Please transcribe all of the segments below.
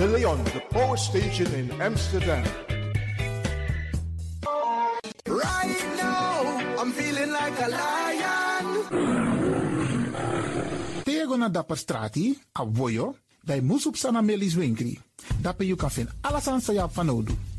De Leon, the power station in Amsterdam. Right now, I'm feeling like a lion. Tego na dapper strati, a voyo, dai musup sana melis winkri. Dapper you kan vinden alles sa van nodu.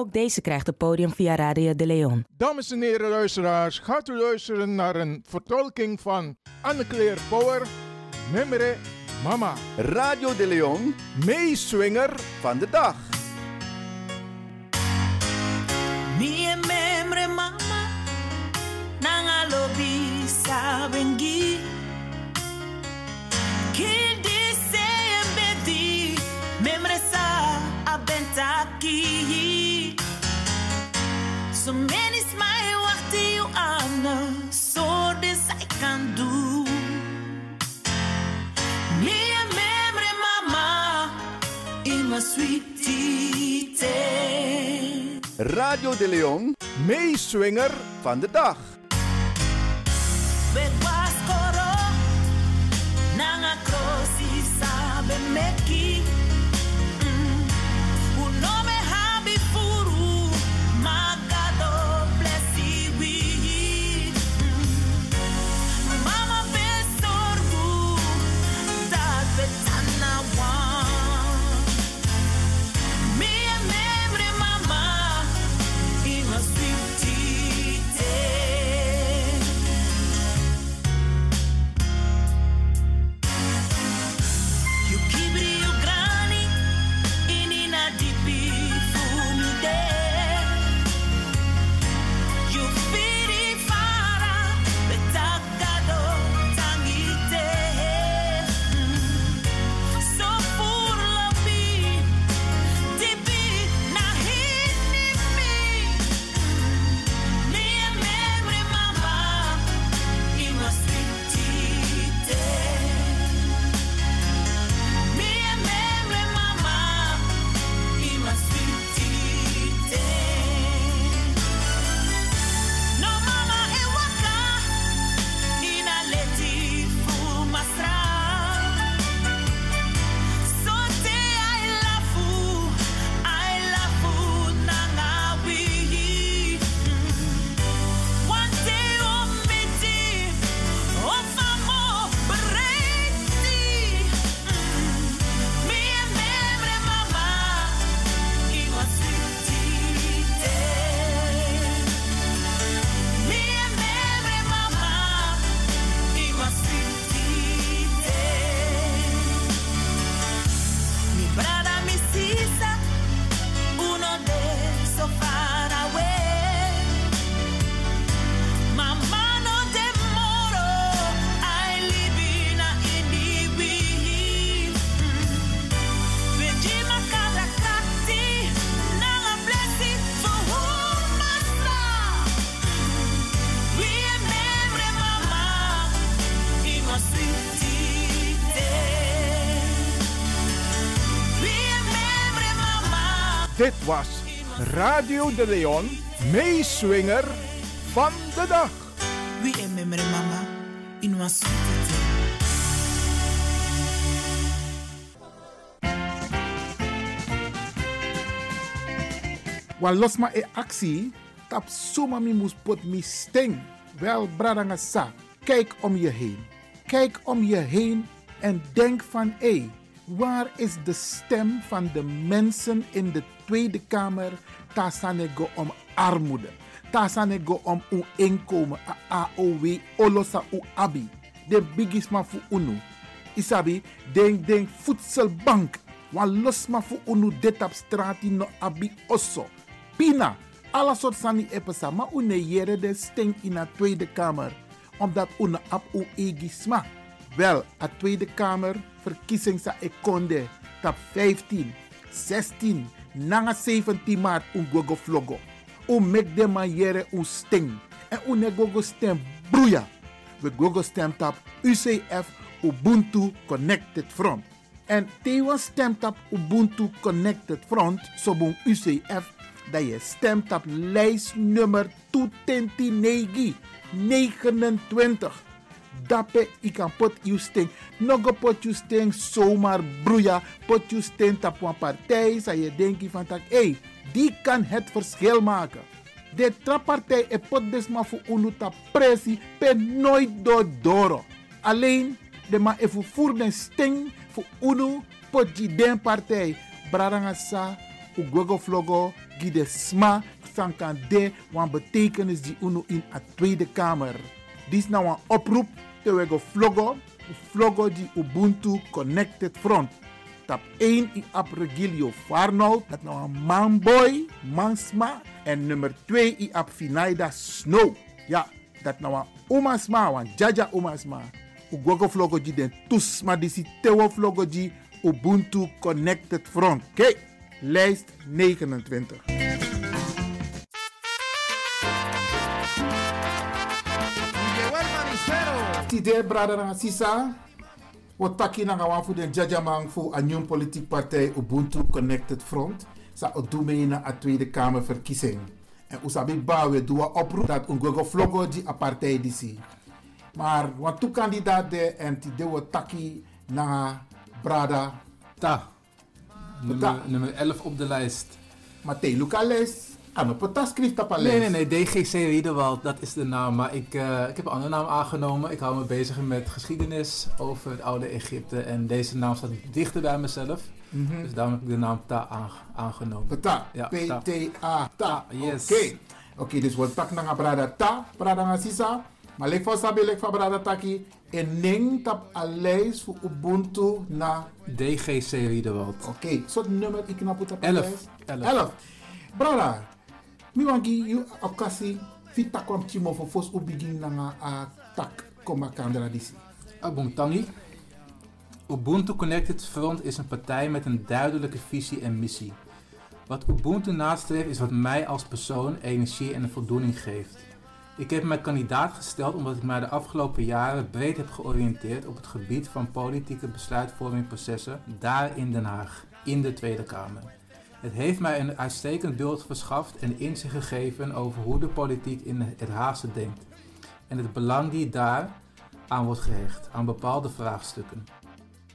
Ook deze krijgt het podium via Radio de Leon. Dames en heren luisteraars, gaat u luisteren naar een vertolking van Anne-Claire Power, Memre Mama. Radio de Leon, meeswinger van de dag. Mie memre mama nanga lobi sabengi So many smile wachti you are ana so this I can do. Mie memre mama in my sweetie Radio de Leon, meeswinger van de dag. Radio de Leon, meeswinger van de dag. And memory mama, in my sweet day. Wa los ma e actie, tap suma mi mus pot mi sting. Wel, Bradangasa, kijk om je heen. Kijk om je heen en denk van hé, hey, waar is de stem van de mensen in de Tweede Kamer? Tasanego om armoede. Tasanego om uw inkomen, a AOW, olosa u abi. De bigisma fu unu. Isabi, denk denk voedselbank. Wan losma fu unu dit op no abi osso. Pina, alle soort sani epesa, maar une jere de stink in de Tweede Kamer. Omdat une ap u egisma. Wel, a Tweede Kamer verkiezing sa ekonde tap 15, 16, nanga 17 maart un gogo vlogo. U mek de maniere un sting. En une gogo stem broeia. We gogo stem tap UCF Ubuntu Connected Front. En tewa stemt op Ubuntu Connected Front, sobun UCF, dat je stemt op lijstnummer 229 29. Dape kan pot you sting. Nog pot you sting zomaar broeia. Pot you sting op een partij. Zou je denken van tak, hey, die kan het verschil maken. De trappartij e pot desma voor unuta pressie per nooit door doro. Alleen de ma even voer den sting voor unu pot die den partij. Brarangasa, u gogo vlogo, gide sma, sankan de, wan betekenis die unu in a Tweede Kamer. Dit is nou een oproep te wego vlogo, vlogo die Ubuntu Connected Front. Tap 1 in ap Regilio Farnold, dat nou een manboy, mansma. En nummer 2 in ap Finaida Snow. Ja, dat nou een omasma, wan jaja omasma. Ugogo vlogo die den tusma disi tewo vlogo die Ubuntu Connected Front. Kijk, lijst 29. Tide brada na sisa. Wat taki na gawan fu den jajamang fu a nieuw politiek partij Ubuntu Connected Front. Sa odume na a Tweede Kamer verkiezing. En usabi bawe doa oproep dat un gogo vlogo di a partij disi. Maar wat tu kandidaat de en ti de wat taki na brada. Ta. Nummer, nummer 11 op de lijst. Matthé Lucales. Schrift op Nee, nee, nee. DGC Riedewald, dat is de naam. Maar ik, uh, ik heb een andere naam aangenomen. Ik hou me bezig met geschiedenis over het oude Egypte. En deze naam staat dichter bij mezelf. Mm -hmm. Dus daarom heb ik de naam Ta aangenomen. Ta. Ja, P-T-A. Ta. Yes. Oké. Okay. Oké, okay, dus wat tak na brada Ta, brada sisa. Maar lek voor sabi, lek voor brada taki. En ning tap voor Ubuntu na... DGC Riedewald. Oké, okay. soort nummer ik knap op 11. 11. Brada, mi wangi yu okasi fi takwam chimo fo fos u begin nanga a tak koma. Ubuntu Connected Front is een partij met een duidelijke visie en missie. Wat Ubuntu nastreeft is wat mij als persoon energie en een voldoening geeft. Ik heb mij kandidaat gesteld omdat ik mij de afgelopen jaren breed heb georiënteerd op het gebied van politieke besluitvormingprocessen daar in Den Haag, in de Tweede Kamer. Het heeft mij een uitstekend beeld verschaft en inzicht gegeven over hoe de politiek in het Haagse denkt en het belang die daar aan wordt gehecht, aan bepaalde vraagstukken.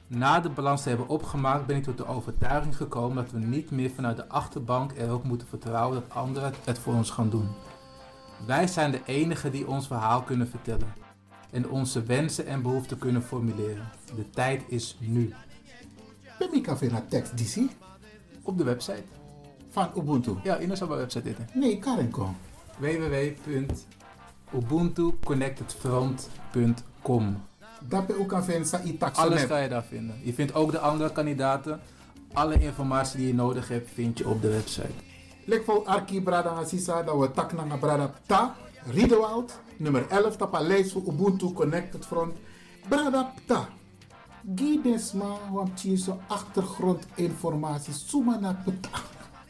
Na de balans te hebben opgemaakt ben ik tot de overtuiging gekomen dat we niet meer vanuit de achterbank erop moeten vertrouwen dat anderen het voor ons gaan doen. Wij zijn de enigen die ons verhaal kunnen vertellen en onze wensen en behoeften kunnen formuleren. De tijd is nu. Ben ik naar tekst, DC? Op de website. Van Ubuntu? Ja, in onze website zitten. Nee, Karen kom. www.ubuntuconnectedfront.com Dat ben ook aan vinden. Alles kan je daar vinden. Je vindt ook de andere kandidaten. Alle informatie die je nodig hebt, vind je op de website. Lek voor Arki Brada Assisa, dat we tak naar Brada Ta, Riedewald, nummer 11, tapa lijst voor Ubuntu Connected Front. Brada Ta. Gidesma, want je zo achtergrondinformatie, suma na peta.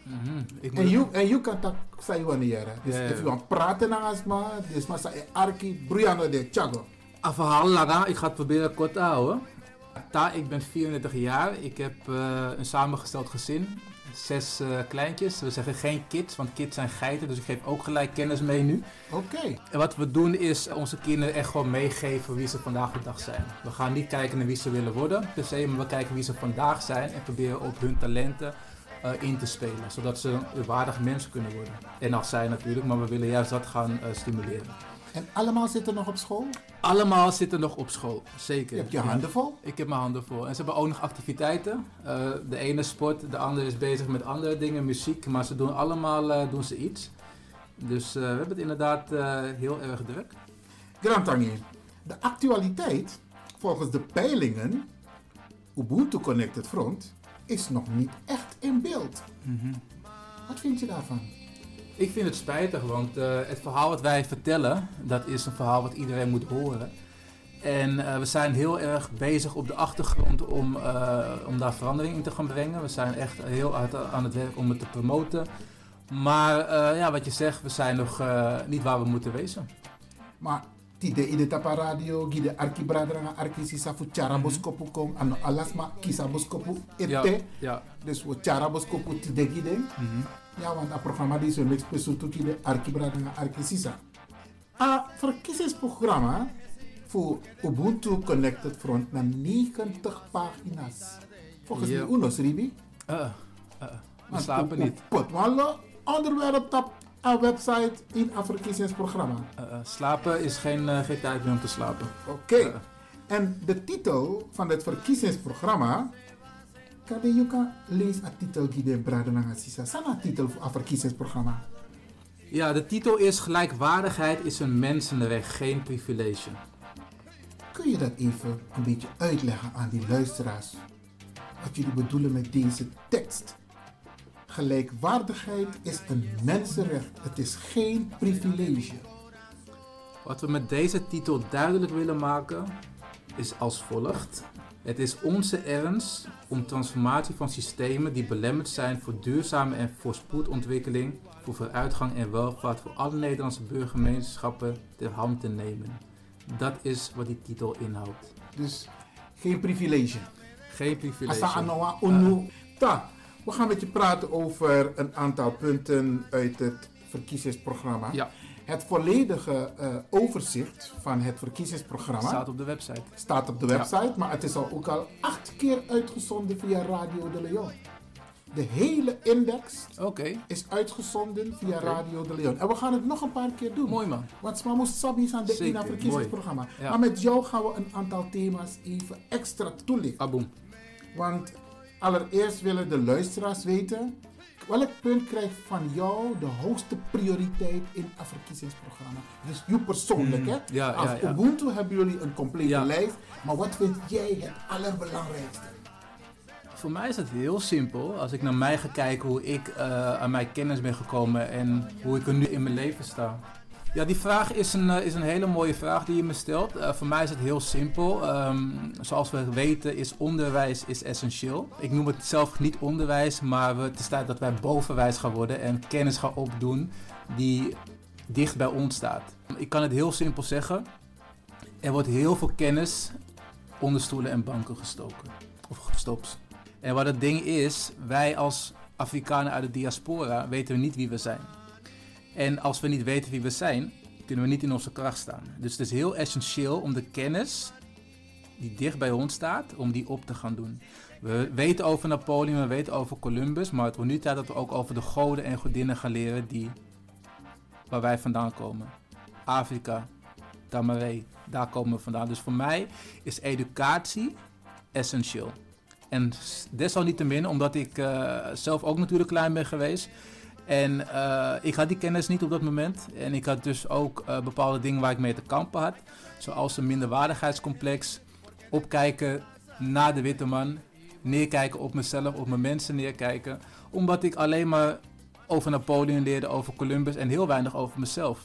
Mm -hmm. En je en je kan dat zei wanneer. Dus als je praten naar asma, dus maar Arki Briano de Chago. Een verhaal lang, ik ga het proberen kort te houden. Ta, ik ben 34 jaar. Ik heb uh, een samengesteld gezin. Zes uh, kleintjes. We zeggen geen kids, want kids zijn geiten. Dus ik geef ook gelijk kennis mee nu. Oké. Okay. En wat we doen is onze kinderen echt gewoon meegeven wie ze vandaag de dag zijn. We gaan niet kijken naar wie ze willen worden per se, maar we kijken wie ze vandaag zijn. En proberen op hun talenten uh, in te spelen. Zodat ze waardige mensen kunnen worden. En als zij natuurlijk, maar we willen juist dat gaan uh, stimuleren. En allemaal zitten nog op school? Allemaal zitten nog op school, zeker. Je hebt je handen vol? Ik heb mijn handen vol. En ze hebben ook nog activiteiten. Eh, de ene sport, de andere is bezig met andere dingen, muziek. Maar ze doen allemaal eh, doen ze iets. Dus eh, we hebben het inderdaad heel erg druk. Grantangi, de actualiteit volgens de peilingen Ubuntu Connected Front is nog niet echt in beeld. Wat vind je daarvan? Ik vind het spijtig, want eh, het verhaal wat wij vertellen, dat is een verhaal wat iedereen moet horen. En eh, we zijn heel erg bezig op de achtergrond om, eh, om daar verandering in te gaan brengen. We zijn echt heel hard aan het werk om het te promoten. Maar ja, wat je zegt, we zijn nog niet waar we moeten wezen. Maar ti de ide tapa radio, gide arki bradra arki sisa fu chara boskopu kom, ano alasma kisa boskopu ete. Ja, ja. Dus we chara boskopu ti de gide. Ja, want dat programma die zo niks bezoekt gide arki bradra arki sisa. A verkiezingsprogramma voor Ubuntu Connected Front naar 90 pagina's. Volgens mij Unos Ribi. Uh, uh, we slapen niet. Wallo, onderwerp op een website in een verkiezingsprogramma. Uh, uh, slapen is geen, uh, geen tijd meer om te slapen. Oké. En de titel van het verkiezingsprogramma. Kan je ook lezen de titel die de Bradenanga Sisa? Sana titel voor het verkiezingsprogramma. Ja, de titel is Gelijkwaardigheid is een mensenrecht, geen privilege. Kun je dat even een beetje uitleggen aan die luisteraars? Wat jullie bedoelen met deze tekst? Gelijkwaardigheid is een mensenrecht. Het is geen privilege. Wat we met deze titel duidelijk willen maken is als volgt. Het is onze ernst om transformatie van systemen die belemmerd zijn voor duurzame en voorspoed ontwikkeling, voor vooruitgang en welvaart voor alle Nederlandse burgergemeenschappen ter hand te nemen. Dat is wat die titel inhoudt. Dus geen privilege. Geen privilege. Asa unu. Ta, we gaan met je praten over een aantal punten uit het verkiezingsprogramma. Ja. Het volledige eh, overzicht van het verkiezingsprogramma Staat op de website. staat op de website, maar het is al ook al acht keer uitgezonden via Radio de Leon. De hele index is uitgezonden via. Radio de Leon. En we gaan het nog een paar keer doen. Mooi man. Want Sma moest Sabi aan de Ina verkiezingsprogramma. Ja. Maar met jou gaan we een aantal thema's even extra toelichten. Aboom. Want allereerst willen de luisteraars weten... welk punt krijgt van jou de hoogste prioriteit in het verkiezingsprogramma? Dus je persoonlijk, Hmm, hè? ja, Als ja, ja. Ubuntu hebben jullie een complete Ja. lijst. Maar wat vind jij het allerbelangrijkste? Voor mij is het heel simpel. Als ik naar mij ga kijken hoe ik eh, aan mijn kennis ben gekomen en hoe ik er nu in mijn leven sta. Ja, die vraag is een, eh, is een hele mooie vraag die je me stelt. Eh, voor mij is het heel simpel. Ehm, zoals we weten is onderwijs is essentieel. Ik noem het zelf niet onderwijs, maar het is tijd dat wij bovenwijs gaan worden en kennis gaan opdoen die dicht bij ons staat. Ik kan het heel simpel zeggen. Er wordt heel veel kennis onder stoelen en banken gestoken. Of gestopt. En wat het ding is, wij als Afrikanen uit de diaspora weten we niet wie we zijn. En als we niet weten wie we zijn, kunnen we niet in onze kracht staan. Dus het is heel essentieel om de kennis die dicht bij ons staat, om die op te gaan doen. We weten over Napoleon, we weten over Columbus, maar het wordt nu tijd dat we ook over de goden en godinnen gaan leren die, waar wij vandaan komen. Afrika, Tamaré, daar komen we vandaan. Dus voor mij is educatie essentieel. En desalniettemin, omdat ik eh, zelf ook natuurlijk klein ben geweest. En eh, ik had die kennis niet op dat moment. En ik had dus ook eh, bepaalde dingen waar ik mee te kampen had. Zoals een minderwaardigheidscomplex. Opkijken naar de witte man. Neerkijken op mezelf, op mijn mensen neerkijken. Omdat ik alleen maar over Napoleon leerde, over Columbus en heel weinig over mezelf.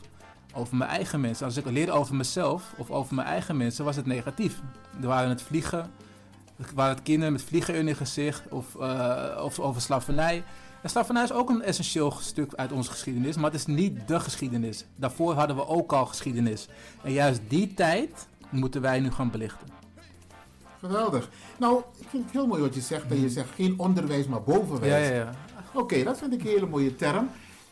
Over mijn eigen mensen. Als ik leerde over mezelf of over mijn eigen mensen, was het negatief. Er waren het vliegen, er waren het kinderen met vliegen in hun gezicht of, eh, of over slavernij. En slavernij is ook een essentieel stuk uit onze geschiedenis, maar het is niet de geschiedenis. Daarvoor hadden we ook al geschiedenis. En juist die tijd moeten wij nu gaan belichten. Geweldig. Nou, ik vind het heel mooi wat je zegt. Dat je zegt geen onderwijs, maar bovenwijs. Ja, ja, ja. Oké, dat vind ik een hele mooie term.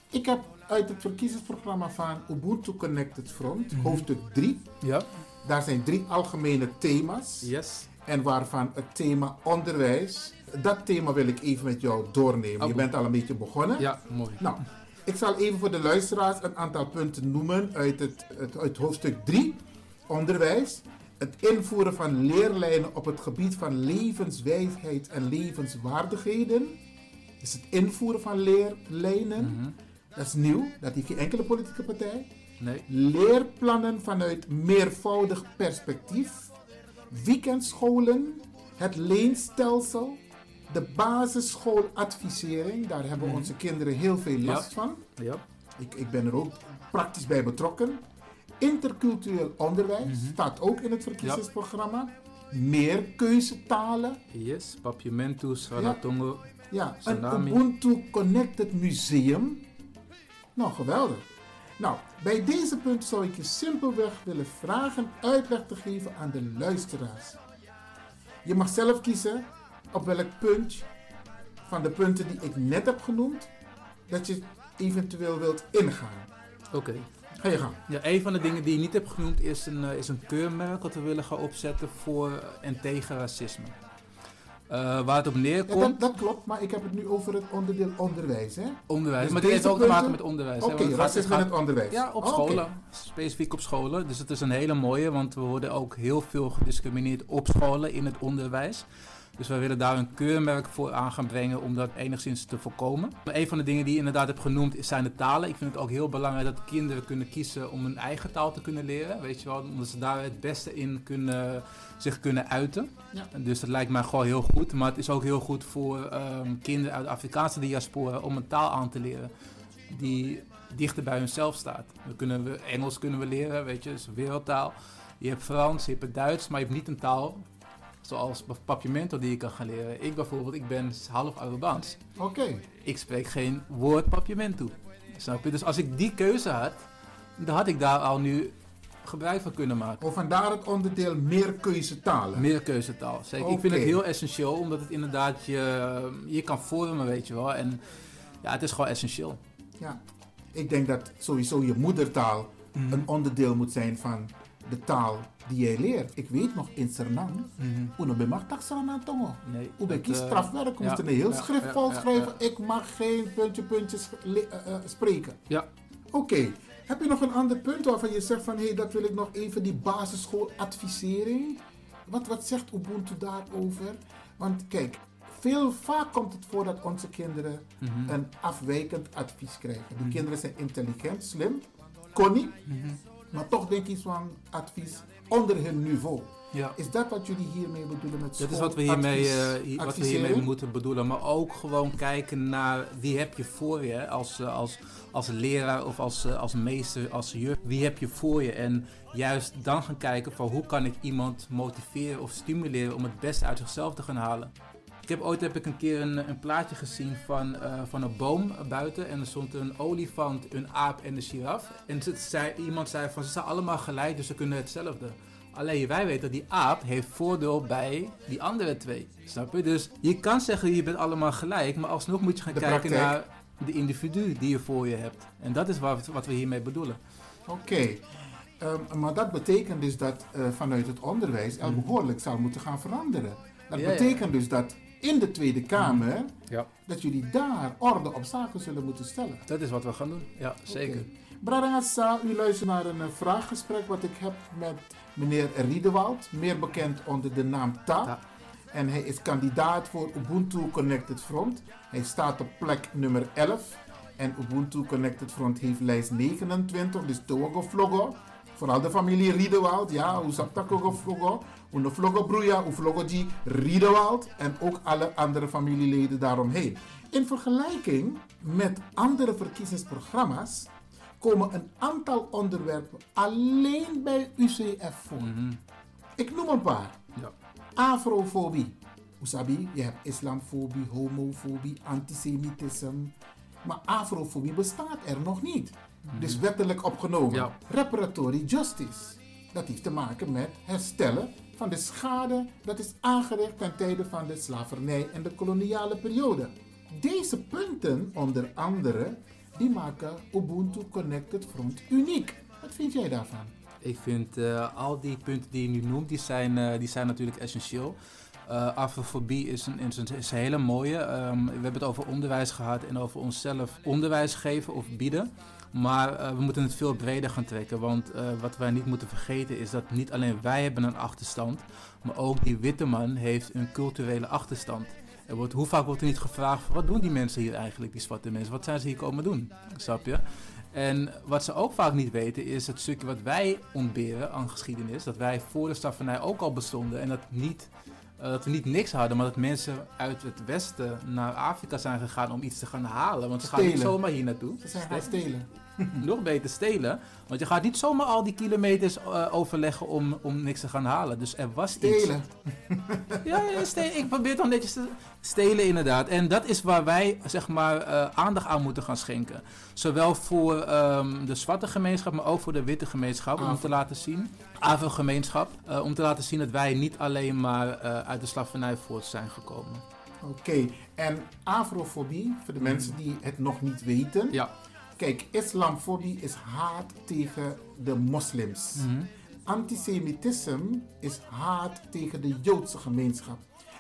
Ik heb uit het verkiezingsprogramma van Ubuntu Connected Front, Mhm. hoofdstuk 3. Ja. Daar zijn drie algemene thema's. Yes. En waarvan het thema onderwijs. Dat thema wil ik even met jou doornemen. Je bent al een beetje begonnen. Ja, mooi. Nou, Ik zal even voor de luisteraars een aantal punten noemen uit het, het, uit hoofdstuk 3, onderwijs. Het invoeren van leerlijnen op het gebied van levenswijsheid en levenswaardigheden. Dus het invoeren van leerlijnen. Dat is nieuw, dat heeft geen enkele politieke partij. Nee. Leerplannen vanuit meervoudig perspectief. Weekendscholen. Het leenstelsel. De basisschooladvisering. Daar hebben Mhm. onze kinderen heel veel last Ja. van. Ja. Ik, ik ben er ook praktisch bij betrokken. Intercultureel onderwijs Mhm. staat ook in het verkiezingsprogramma. Meer keuzetalen. Yes, Papiamentus, Raratongo, Ja, een Tsunami. Ubuntu Connected Museum. Nou, geweldig. Nou, bij deze punt zou ik je simpelweg willen vragen uitleg te geven aan de luisteraars. Je mag zelf kiezen op welk punt van de punten die ik net heb genoemd, dat je eventueel wilt ingaan. Oké. Ga je gang. Ja, een van de dingen die je niet hebt genoemd is een, eh, is een keurmerk dat we willen gaan opzetten voor en tegen racisme. Eh, waar het op Ja, neerkomt, dat, dat klopt, maar ik heb het nu over het onderdeel onderwijs. Hè? onderwijs. Dus maar dit heeft ook te maken met onderwijs. Oké, gaat- racisme in het onderwijs. Ja, op scholen. Specifiek op scholen. Dus het is een hele mooie, want we worden ook heel veel gediscrimineerd op scholen in het onderwijs. Dus wij willen daar een keurmerk voor aan gaan brengen om dat enigszins te voorkomen. Een van de dingen die je inderdaad hebt genoemd is- zijn de talen. Ik vind het ook heel belangrijk dat kinderen kunnen kiezen om hun eigen taal te kunnen leren. Weet je wel, omdat ze daar het beste in kunnen, zich kunnen uiten. Ja. Dus dat lijkt mij gewoon heel goed. Maar het is ook heel goed voor ehm, kinderen uit de Afrikaanse diaspora om een taal aan te leren die dichter bij hunzelf staat. We kunnen we, Engels kunnen we leren, weet je, dat is een wereldtaal. Je hebt Frans, je hebt het Duits, maar je hebt niet een taal zoals Papiamento die je kan gaan leren. Ik bijvoorbeeld, ik ben half Arubaans. Oké. Ik spreek geen woord Papiamento. Snap je? Dus als ik die keuze had, dan had ik daar al nu gebruik van kunnen maken. Of vandaar het onderdeel meer keuzetalen. Meer keuzetaal. Zeker. Ik vind het heel essentieel, omdat het inderdaad je, je kan vormen, weet je wel. En ja, het is gewoon essentieel. Ja, ik denk dat sowieso je moedertaal Mhm. een onderdeel moet zijn van de taal die jij leert. Ik weet nog in Suriname, Mhm. Uno be mag Suriname tongo. Nee, Hoe ben ik eh, strafwerk? We moesten een heel schrift ja, vol ja, schrijven. ja. Ik mag geen puntje puntje sch- le- eh, eh, spreken. Ja. Oké, heb je nog een ander punt waarvan je zegt van hé, hey, dat wil ik nog even, die basisschooladvisering. Wat, wat zegt Ubuntu daarover? Want kijk, veel vaak komt het voor dat onze kinderen Mhm. een afwijkend advies krijgen. Die Mhm. kinderen zijn intelligent, slim, konnie, Mhm. maar toch denk ik van advies onder hun niveau. Ja. Is dat wat jullie hiermee bedoelen met Dat is wat we hiermee, eh, wat we hiermee moeten bedoelen. Maar ook gewoon kijken naar wie heb je voor je. Als, eh, als, als leraar of als, eh, als meester, als juf. Wie heb je voor je? En juist dan gaan kijken van hoe kan ik iemand motiveren of stimuleren om het beste uit zichzelf te gaan halen. Ik heb ooit heb ik een keer een, een plaatje gezien van, eh, van een boom buiten. En er stond een olifant, een aap en een giraf. En ze zei, iemand zei van ze zijn allemaal gelijk, dus ze kunnen hetzelfde. Alleen wij weten dat die aap heeft voordeel bij die andere twee. Snap je? Dus je kan zeggen je bent allemaal gelijk, maar alsnog moet je gaan De kijken praktijk. naar de individu die je voor je hebt. En dat is wat, wat we hiermee bedoelen. Oké, Ehm, maar dat betekent dus dat eh, vanuit het onderwijs er Mhm. behoorlijk zal moeten gaan veranderen. Dat Ja, ja. betekent dus dat in de Tweede Kamer, Ja. dat jullie daar orde op zaken zullen moeten stellen. Dat is wat we gaan doen. Ja, zeker. Bradangasa, u luistert naar een eh, vraaggesprek wat ik heb met meneer Riedewald, meer bekend onder de naam Ta. En hij is kandidaat voor Ubuntu Connected Front. Hij staat op plek nummer 11. En Ubuntu Connected Front heeft lijst 29, dus Togo Vlogo. Vooral de familie Riedewald, ja, hoe Saptakogo Vlogo. Hoe Vlogo Vlogo G Riedewald. En ook alle andere familieleden daaromheen. In vergelijking met andere verkiezingsprogramma's komen een aantal onderwerpen alleen bij UCF voor. Ik noem een paar. Ja. Afrofobie. Usabi, je hebt islamfobie, homofobie, antisemitisme. Maar afrofobie bestaat er nog niet. Dus wettelijk opgenomen. Ja. Reparatory justice. Dat heeft te maken met herstellen van de schade dat is aangericht ten tijde van de slavernij en de koloniale periode. Deze punten, onder andere, die maken Ubuntu Connected Front uniek. Wat vind jij daarvan? Ik vind eh, al die punten die je nu noemt, die zijn, eh, die zijn natuurlijk essentieel. Uh, afrofobie is een, is, een, is hele mooie. Ehm, we hebben het over onderwijs gehad en over onszelf onderwijs geven of bieden. Maar uh, we moeten het veel breder gaan trekken. Want uh, wat wij niet moeten vergeten is dat niet alleen wij hebben een achterstand. Maar ook die witte man heeft een culturele achterstand. Er wordt, hoe vaak wordt er niet gevraagd, wat doen die mensen hier eigenlijk, die zwarte mensen? Wat zijn ze hier komen doen? Snap je? En wat ze ook vaak niet weten is het stukje wat wij ontberen aan geschiedenis. Dat wij voor de slavernij ook al bestonden en dat, niet, uh, dat we niet niks hadden, maar dat mensen uit het westen naar Afrika zijn gegaan om iets te gaan halen. Want ze gaan niet zomaar hier naartoe. Ze zijn gaan stelen. Nog beter stelen. Want je gaat niet zomaar al die kilometers uh, overleggen om, om niks te gaan halen. Dus er was stelen. iets. ja, ja stelen. ik probeer toch netjes te stelen inderdaad. En dat is waar wij zeg maar uh, aandacht aan moeten gaan schenken. Zowel voor um, de zwarte gemeenschap, maar ook voor de witte gemeenschap. Om te laten zien, AVO-gemeenschap. Uh, om te laten zien dat wij niet alleen maar uit de slavernij voort zijn gekomen. Oké, okay. en afrofobie, voor de mensen die het nog niet weten. Ja. Kijk, islamfobie is haat tegen de moslims. Mm -hmm. Antisemitisme is haat tegen de Joodse gemeenschap.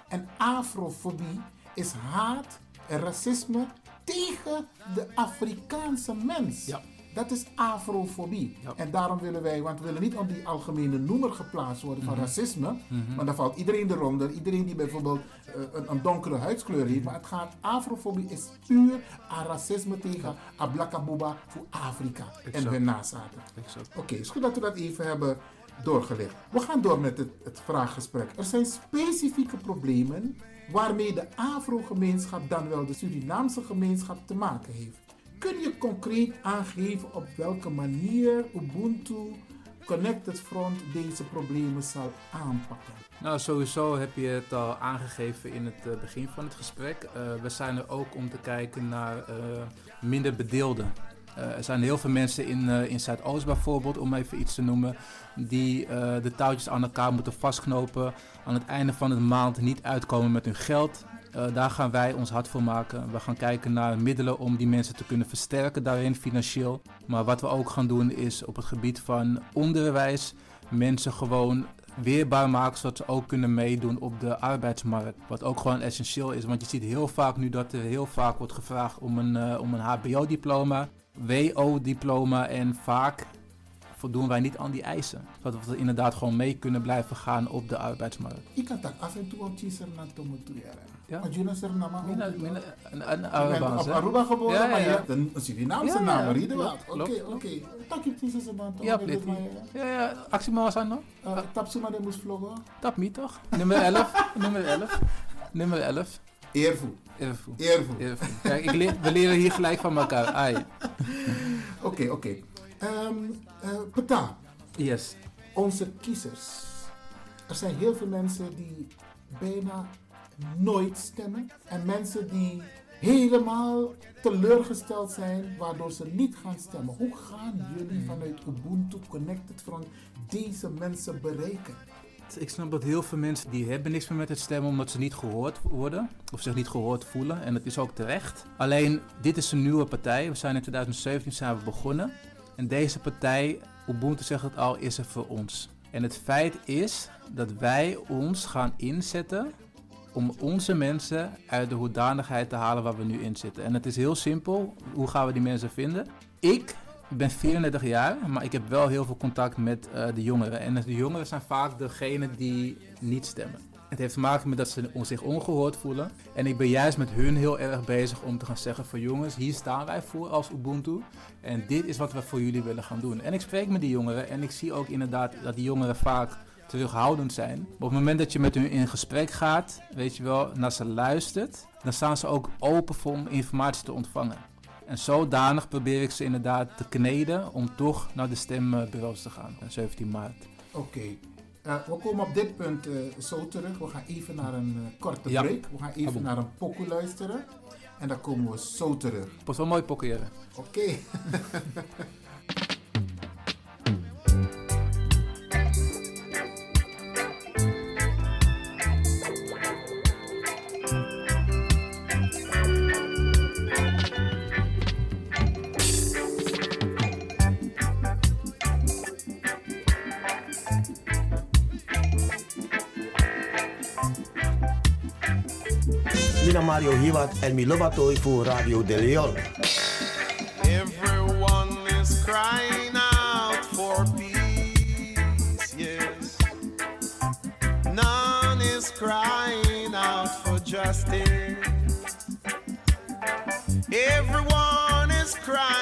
En afrofobie is haat en racisme tegen de Afrikaanse mens. Ja. Dat is afrofobie. Ja. En daarom willen wij, want we willen niet op die algemene noemer geplaatst worden van mm -hmm. racisme. Mm -hmm. Want dan valt iedereen eronder. Iedereen die bijvoorbeeld uh, een, een, donkere huidskleur heeft. Maar het gaat, afrofobie is puur aan racisme tegen Ablakabuba voor Afrika exact. en hun nazaten. Oké, okay, is goed dat we dat even hebben doorgelegd. We gaan door met het, het vraaggesprek. Er zijn specifieke problemen waarmee de Afro-gemeenschap, dan wel de Surinaamse gemeenschap, te maken heeft. Kun je concreet aangeven op welke manier Ubuntu Connected Front deze problemen zal aanpakken? Nou, sowieso heb je het al aangegeven in het uh, begin van het gesprek. Uh, we zijn er ook om te kijken naar uh, minder bedeelden. er zijn heel veel mensen in, in Zuidoost bijvoorbeeld, om even iets te noemen, die de touwtjes aan elkaar moeten vastknopen. Aan het einde van de maand niet uitkomen met hun geld. Uh, daar gaan wij ons hard voor maken. We gaan kijken naar middelen om die mensen te kunnen versterken daarin financieel. Maar wat we ook gaan doen is op het gebied van onderwijs mensen gewoon weerbaar maken zodat ze ook kunnen meedoen op de arbeidsmarkt. Wat ook gewoon essentieel is, want je ziet heel vaak nu dat er heel vaak wordt gevraagd om een, uh, om een HBO-diploma, WO-diploma en vaak voldoen wij niet aan die eisen. Zodat we inderdaad gewoon mee kunnen blijven gaan op de arbeidsmarkt. Ik kan dat af en toe op Chisar naar Tomotuera. Ja. Maar Jonas er naam een, een Aruba. op Aruba geboren, ja, ja, ja. maar je hebt een Surinaamse naam, Riedewald. Oké, oké. Tak je precies een band. Ja, ja, ja. Actie maar aan nog. Tap ze maar de moest vloggen. Tap me toch? Nummer 11. Nummer 11. Nummer 11. Eervoet. Eervoet. Kijk, ik we leren hier gelijk van elkaar. Oké, oké. Okay. Um, uh, Peta. Yes. Onze kiezers. Er zijn heel veel mensen die bijna nooit stemmen. En mensen die helemaal teleurgesteld zijn, waardoor ze niet gaan stemmen. Hoe gaan jullie vanuit Ubuntu Connected Front deze mensen bereiken? Ik snap dat heel veel mensen die hebben niks meer met het stemmen omdat ze niet gehoord worden of zich niet gehoord voelen. En dat is ook terecht. Alleen, dit is een nieuwe partij. We zijn in 2017 zijn we begonnen. En deze partij, Ubuntu zegt het al, is er voor ons. En het feit is dat wij ons gaan inzetten om onze mensen uit de hoedanigheid te halen waar we nu in zitten. En het is heel simpel. Hoe gaan we die mensen vinden? Ik ben 34 jaar, maar ik heb wel heel veel contact met uh, de jongeren. En de jongeren zijn vaak degene die niet stemmen. Het heeft te maken met dat ze zich ongehoord voelen. En ik ben juist met hun heel erg bezig om te gaan zeggen van jongens, hier staan wij voor als Ubuntu. En dit is wat we voor jullie willen gaan doen. En ik spreek met die jongeren en ik zie ook inderdaad dat die jongeren vaak terughoudend zijn. Maar op het moment dat je met hun in gesprek gaat, weet je wel, naar ze luistert, dan staan ze ook open voor om informatie te ontvangen. En zodanig probeer ik ze inderdaad te kneden om toch naar de stembureaus te gaan, 17 maart. Oké. Uh, we komen op dit punt uh, zo terug. We gaan even naar een uh, korte ja. break. We gaan even Abo. naar een pokoe luisteren. En dan komen we zo terug. Pas wel mooi pokkeren. Oké. Okay. Hiwat en Milobato voor Radio De Leon. Everyone is crying out for peace, yes. None is crying out for justice. Everyone is crying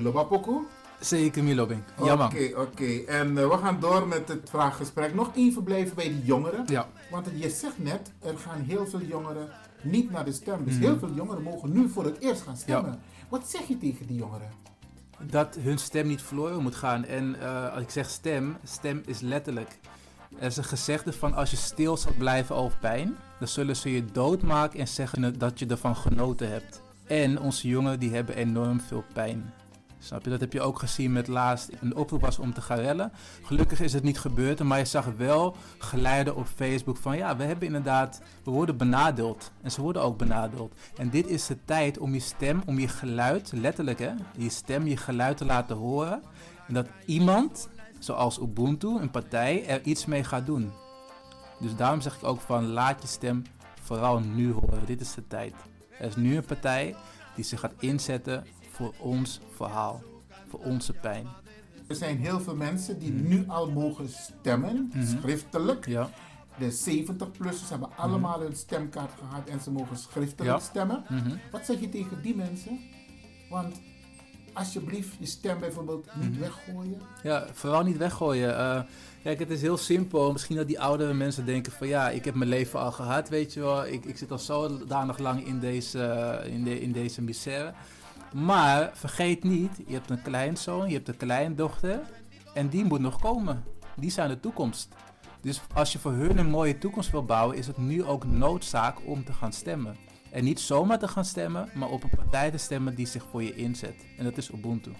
Poco. Zeker Milobing. Ja man. Oké, oké. En eh, we gaan door met het vraaggesprek. Nog even blijven bij die jongeren. Ja. Want je zegt net, er gaan heel veel jongeren niet naar de stembus. Mhm. Heel veel jongeren mogen nu voor het eerst gaan stemmen. Wat zeg je tegen die jongeren? dat hun stem niet verloren moet gaan. En eh, als ik zeg stem, stem is letterlijk. Er is een gezegde van als je stil zal blijven over pijn, dan zullen ze je doodmaken en zeggen dat je ervan genoten hebt. En onze jongeren die hebben enorm veel pijn. Snap je? Dat heb je ook gezien met laatst een oproep was om te gaan rellen. Gelukkig is het niet gebeurd, maar je zag wel geluiden op Facebook van ja, we hebben inderdaad, we worden benadeeld. En ze worden ook benadeeld. En dit is de tijd om je stem, om je geluid, letterlijk hè, je stem, je geluid te laten horen. En dat iemand, zoals Ubuntu, een partij, er iets mee gaat doen. Dus daarom zeg ik ook van laat je stem vooral nu horen. Dit is de tijd. Er is nu een partij die zich gaat inzetten voor ons verhaal, voor onze pijn. Er zijn heel veel mensen die nu al mogen stemmen, Mhm. schriftelijk. Ja. De 70-plussers hebben allemaal een stemkaart gehad en ze mogen schriftelijk Ja. stemmen. Mhm. Wat zeg je tegen die mensen? Want alsjeblieft je stem bijvoorbeeld niet Mhm. weggooien? Ja, vooral niet weggooien. Eh, kijk, het is heel simpel. Misschien dat die oudere mensen denken van ja, ik heb mijn leven al gehad, weet je wel. Ik, ik zit al zodanig lang in deze, in, de, in deze misère. Maar vergeet niet, je hebt een kleinzoon, je hebt een kleindochter en die moet nog komen. Die zijn de toekomst. Dus als je voor hun een mooie toekomst wil bouwen, is het nu ook noodzaak om te gaan stemmen. En niet zomaar te gaan stemmen, maar op een partij te stemmen die zich voor je inzet. En dat is Ubuntu.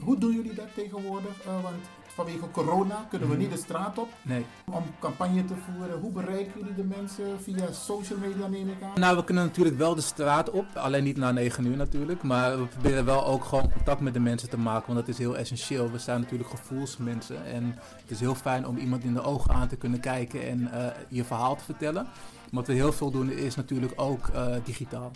Hoe doen jullie dat tegenwoordig? Eh, want vanwege corona kunnen we Mhm. niet de straat op Nee. om campagne te voeren. Hoe bereiken jullie de mensen? Via social media neem ik aan? Nou, we kunnen natuurlijk wel de straat op. Alleen niet na 9 uur natuurlijk. Maar we proberen wel ook gewoon contact met de mensen te maken. Want dat is heel essentieel. We zijn natuurlijk gevoelsmensen. En het is heel fijn om iemand in de ogen aan te kunnen kijken en eh, je verhaal te vertellen. Wat we heel veel doen is natuurlijk ook eh, digitaal.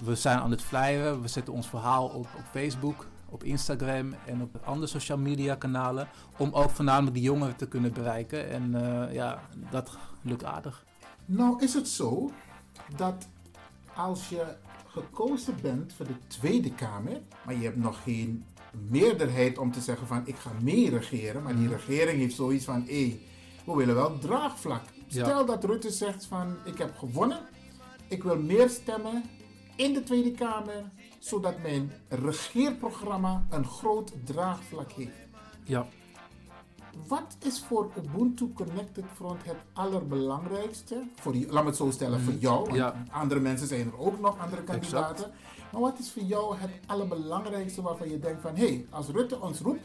We zijn aan het flyeren. We zetten ons verhaal op, op Facebook, op Instagram en op andere social media kanalen. Om ook voornamelijk die jongeren te kunnen bereiken. En eh, ja, dat lukt aardig. Nou is het zo dat als je gekozen bent voor de Tweede Kamer, maar je hebt nog geen meerderheid om te zeggen van ik ga mee regeren, maar die Mhm. regering heeft zoiets van hé, we willen wel draagvlak. Ja. Stel dat Rutte zegt van ik heb gewonnen, ik wil meer stemmen in de Tweede Kamer, zodat mijn regeerprogramma een groot draagvlak heeft. Ja. Wat is voor Ubuntu Connected Front het allerbelangrijkste? Voor die, laat me het zo stellen, voor Mhm. jou. want Ja. Andere mensen zijn er ook nog, andere Exact. kandidaten. Maar wat is voor jou het allerbelangrijkste waarvan je denkt van... hé, hey, als Rutte ons roept,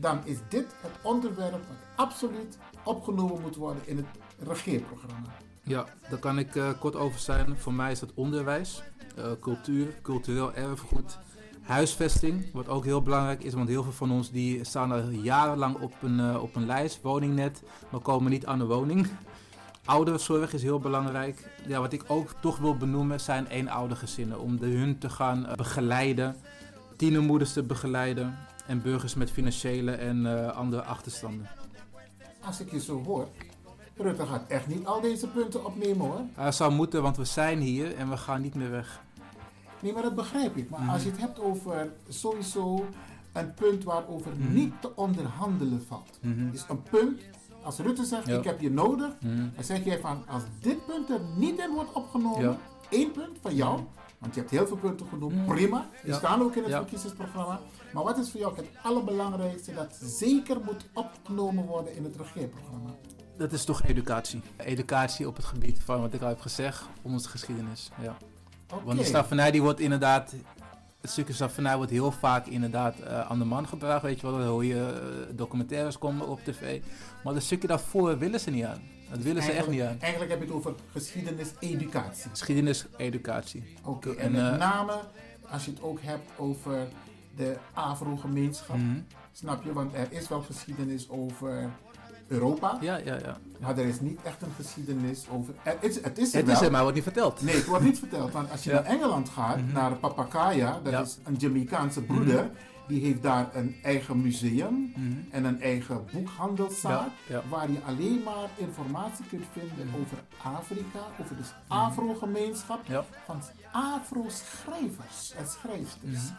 dan is dit het onderwerp wat absoluut opgenomen moet worden in het regeerprogramma. Ja, daar kan ik eh, kort over zijn. Voor mij is dat onderwijs, eh, cultuur, cultureel erfgoed, huisvesting, wat ook heel belangrijk is, want heel veel van ons die staan al jarenlang op een, eh, op een lijst, woningnet, maar komen niet aan een woning. Ouderenzorg is heel belangrijk. Ja, wat ik ook toch wil benoemen zijn eenoudergezinnen, om de hun te gaan begeleiden, tienermoeders te begeleiden en burgers met financiële en andere achterstanden. Als ik je zo hoor, Rutte gaat echt niet al deze punten opnemen hoor. Hij zou moeten, want we zijn hier en we gaan niet meer weg. Nee, maar dat begrijp ik. Maar Mhm. als je het hebt over sowieso een punt waarover Mhm. niet te onderhandelen valt. Mhm. Dus een punt, als Rutte zegt Ja. ik heb je nodig, Mhm. dan zeg jij van als dit punt er niet in wordt opgenomen, Ja. één punt van jou, want je hebt heel veel punten genoemd, prima, die Ja. staan ook in het verkiezingsprogramma. Maar wat is voor jou het allerbelangrijkste dat zeker moet opgenomen worden in het regeerprogramma? Dat is toch educatie. Educatie op het gebied van wat ik al heb gezegd, onze geschiedenis. Ja. Want de slavernij die wordt inderdaad, het stukje slavernij wordt heel vaak inderdaad eh, aan de man gebracht. Weet je wel, dan hoor je eh, documentaires komen op tv. Maar dat stukje daarvoor willen ze niet aan. Dat willen ze echt niet aan. Eigenlijk heb je het over geschiedenis-educatie. Geschiedenis, educatie. Oké, en En, met eh, name als je het ook hebt over de Afro-gemeenschap, Mhm. snap je? Want er is wel geschiedenis over Europa, Ja, ja, ja. maar er is niet echt een geschiedenis over... Er is, het is er Het wel. is er, maar wordt niet verteld. Nee, het wordt niet verteld. Want als je naar Engeland gaat, Mhm. naar Papakaya, dat is een Jamaicaanse broeder, Mhm. die heeft daar een eigen museum Mhm. en een eigen boekhandelszaak, Ja, ja. waar je alleen maar informatie kunt vinden over Afrika, over de Afro-gemeenschap. Ja. van Afro-schrijvers en schrijfsters.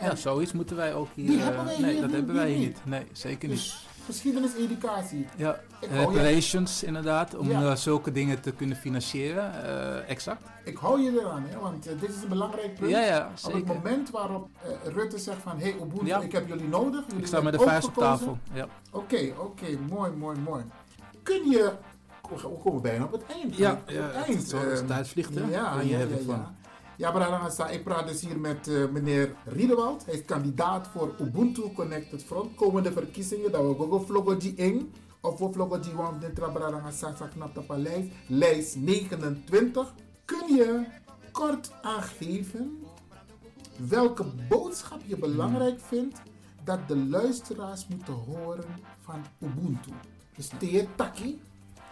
Ja, zoiets moeten wij ook hier. Die eh, hebben wij nee, hier dat niet, hebben wij niet. niet. Nee, zeker niet. Geschiedenis-educatie. Ja, Ik je- reparations inderdaad, om Ja. eh, zulke dingen te kunnen financieren. eh, exact. Ik hou je eraan, hè, want eh, dit is een belangrijk punt. Ja, ja, Op het moment waarop eh, Rutte zegt van, hé hey, Ubuntu, ik heb jullie nodig. Jullie Ik sta met de vuist op tafel. Ja. Oké, oké, mooi, mooi, mooi. Kun je, we komen bijna op het eind. Ja, het het eind. is zo, de eh, tijd vliegt, hè? Ja, Daar ja, heb ja, ik van. Ja. Brada ik praat dus hier met eh, meneer Riedewald. Hij is kandidaat voor Ubuntu Connected Front. Komende verkiezingen, dat we gogo vlogoji in. Of we vlogoji want de Brada Sasa knap een lijst. Lijst 29. Kun je kort aangeven welke boodschap je belangrijk vindt dat de luisteraars moeten horen van Ubuntu? Dus teer taki.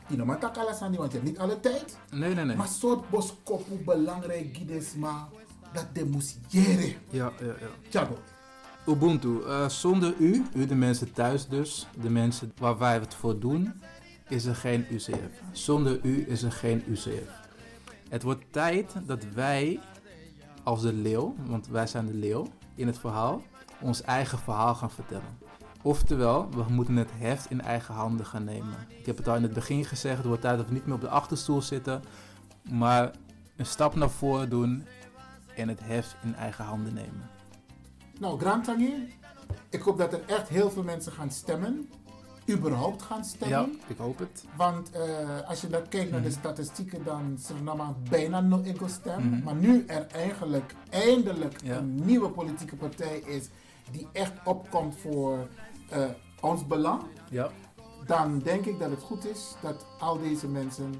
Je noemt tak alasani, want je hebt niet alle tijd. Nee, nee, nee. Maar soort boskop hoe belangrijk is, maar dat de moest jeren. Ja, ja, ja. Tjago. Ubuntu, eh, zonder u, u de mensen thuis dus, de mensen waar wij het voor doen, is er geen UCF. Zonder u is er geen UCF. Het wordt tijd dat wij als de leeuw, want wij zijn de leeuw in het verhaal, ons eigen verhaal gaan vertellen. Oftewel, we moeten het heft in eigen handen gaan nemen. Ik heb het al in het begin gezegd, het wordt tijd dat we niet meer op de achterstoel zitten, maar een stap naar voren doen en het heft in eigen handen nemen. Nou, Grantangi, ik hoop dat er echt heel veel mensen gaan stemmen. Überhaupt gaan stemmen. Ja, ik hoop het. Want eh, als je dan kijkt naar de Mhm. statistieken, dan Suriname bijna no enkel stem. Mhm. Maar nu er eigenlijk eindelijk Ja. een nieuwe politieke partij is die echt opkomt voor eh, ons belang. Ja. Dan denk ik dat het goed is dat al deze mensen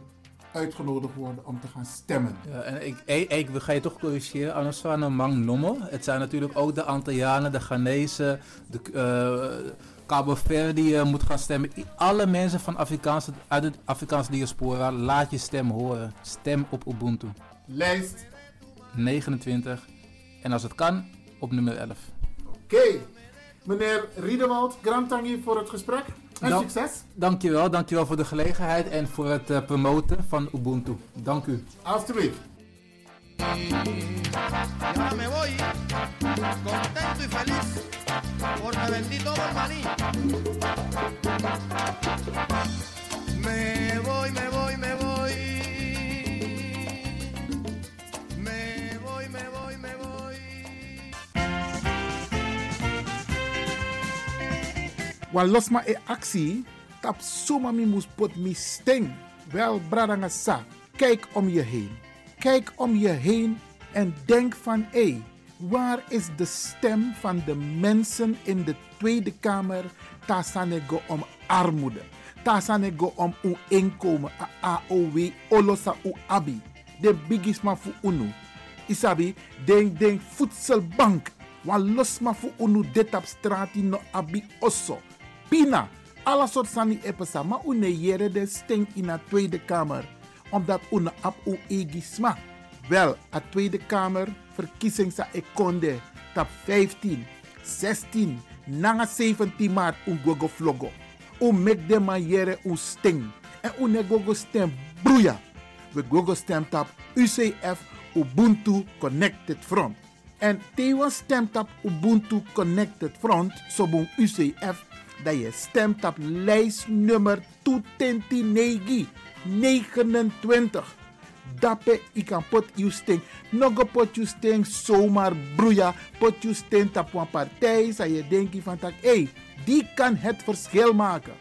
uitgenodigd worden om te gaan stemmen. Ja, en ik, ik, ik ga je toch corrigeren, een mang nommel. Het zijn natuurlijk ook de Antillianen, de Ghanese, de eh Cabo Verde eh, moet gaan stemmen. Alle mensen van Afrikaanse, uit de Afrikaanse diaspora, laat je stem horen. Stem op Ubuntu. Lijst. 29. En als het kan, op nummer 11. Oké, meneer Riedewald, Grantangi voor het gesprek en Dan- succes. Dankjewel, dankjewel voor de gelegenheid en voor het eh, promoten van Ubuntu. Dank u. Alsjeblieft. Y ahora me voy contento y feliz porque vendí todo el maní. Wan los ma e actie, tap suma mi moes pot mi sting. Wel, bradanga sa, kijk om je heen. Kijk om je heen en denk van hé, waar is de stem van de mensen in de Tweede Kamer? Tasanego om armoede. Tasanego om uw inkomen, AOW, olosa u abi. De bigisma fu unu. Isabi, denk denk voedselbank. Wan los fu unu dit op strati no abi osso. Pina, alle soort sani epesa, maar une jere de sting in de Tweede Kamer. Omdat une ap u egisma. Wel, a Tweede Kamer, verkiezing sa ekonde, tap 15, 16, nanga 17 maart un gogo vlogo. U mek de man jere un sting. En une gogo stem broeia. We gogo stem tap UCF Ubuntu Connected Front. En Tewa stemt op Ubuntu Connected Front, sobon UCF, dat je stemt op lijstnummer 229 29. Dape i kan pot you sting. Nogo pot you sting zomaar broeia. Pot you sting tap een partij. Zou je denken van hey, die kan het verschil maken.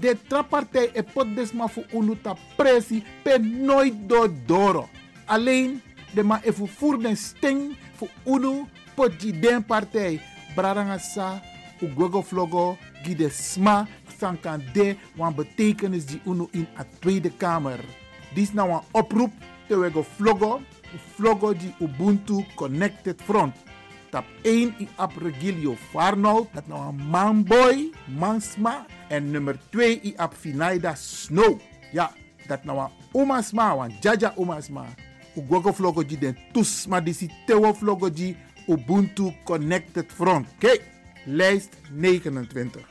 De trappartij e pot desma fu unu ta presi pe nooit do doro. Alleen de ma e fu voer den sting fu unu pot ji den partij. Braranga sa u gogo vlogo gi de sma san kan de wan betekenis die unu in a Tweede Kamer. Dit is nou een oproep te wego vlogo. U vlogo die Ubuntu Connected Front. Tap 1 i ap Regilio Farnold. Dat nou een manboy, mansma. En nummer 2 i ap Finaida Snow. Ja, dat nou een omasma, wan jaja omasma. U gogo vlogo die den tusma disi tewo vlogo die Ubuntu Connected Front. Kijk, lijst 29.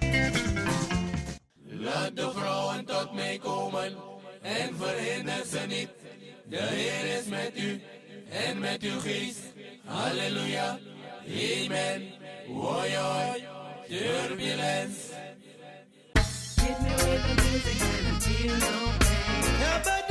Laat de vrouwen tot mij komen en verhinder ze niet. De Heer is met u en met uw geest. Halleluja, amen. Hoi hoi, turbulence. Hit me with the music and I feel no pain.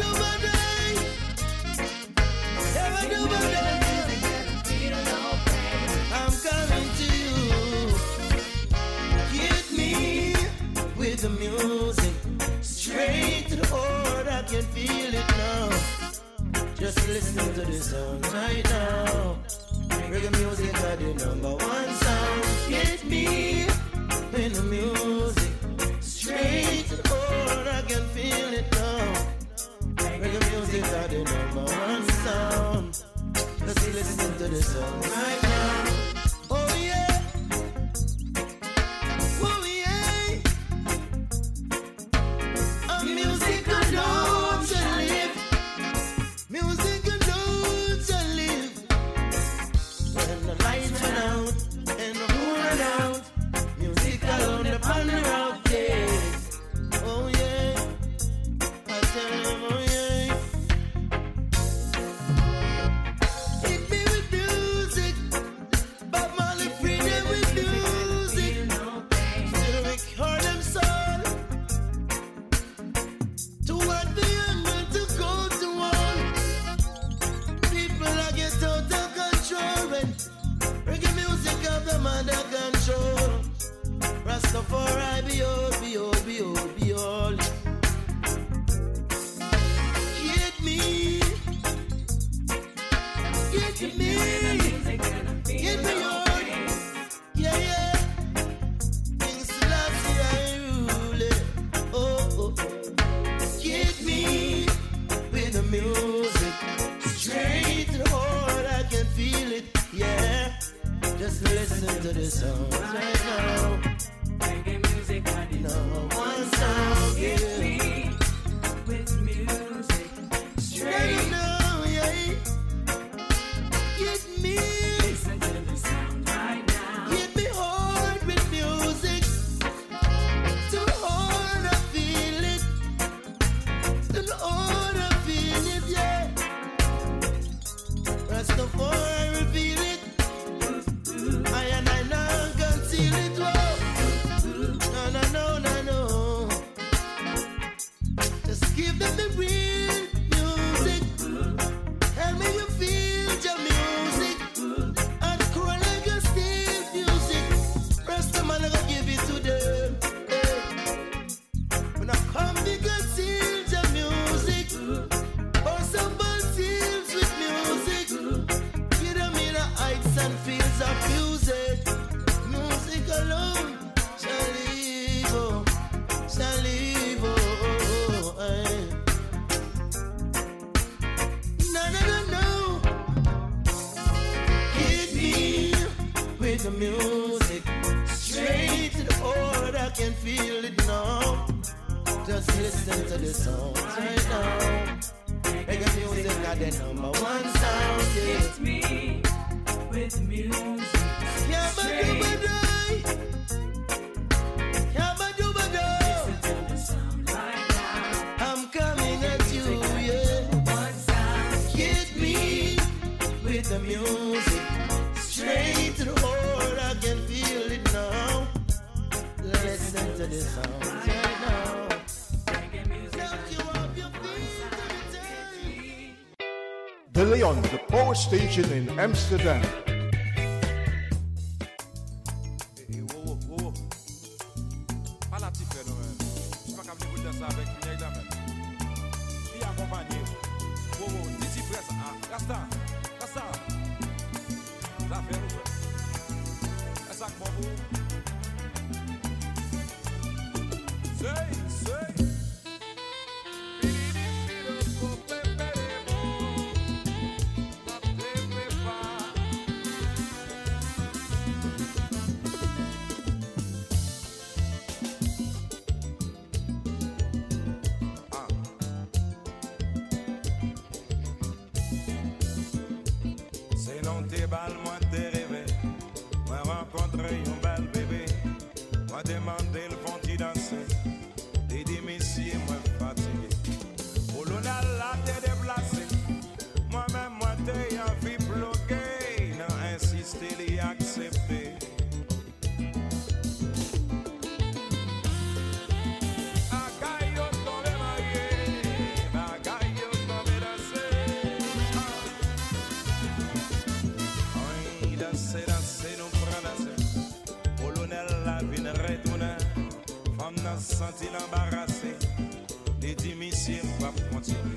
The music. Straight to the heart, I can feel it now. Just listen to the sound right now. Reggae music are the number one sound. Hit me with the music. Straight to the heart, I can feel it now. Reggae music are the number one sound. Just listen to the sound right now. listen to the songs right now. Reggae music got the number one sound. Yeah. It's me with music. Yeah, but do the music straight to heart. I can feel it now. Listen to the song. Leon, the power station in Amsterdam. continue.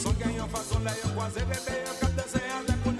So gagnant, façon là, y'a croisé bébé, y'a capté, c'est the des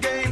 game.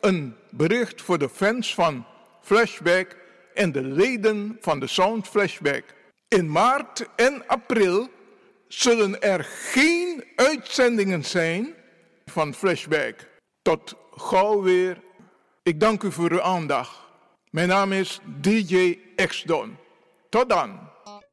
een bericht voor de fans van Flashback en de leden van de Sound Flashback. In maart en april zullen er geen uitzendingen zijn van Flashback. Tot gauw weer. Ik dank u voor uw aandacht. Mijn naam is DJ Exdon. Tot dan.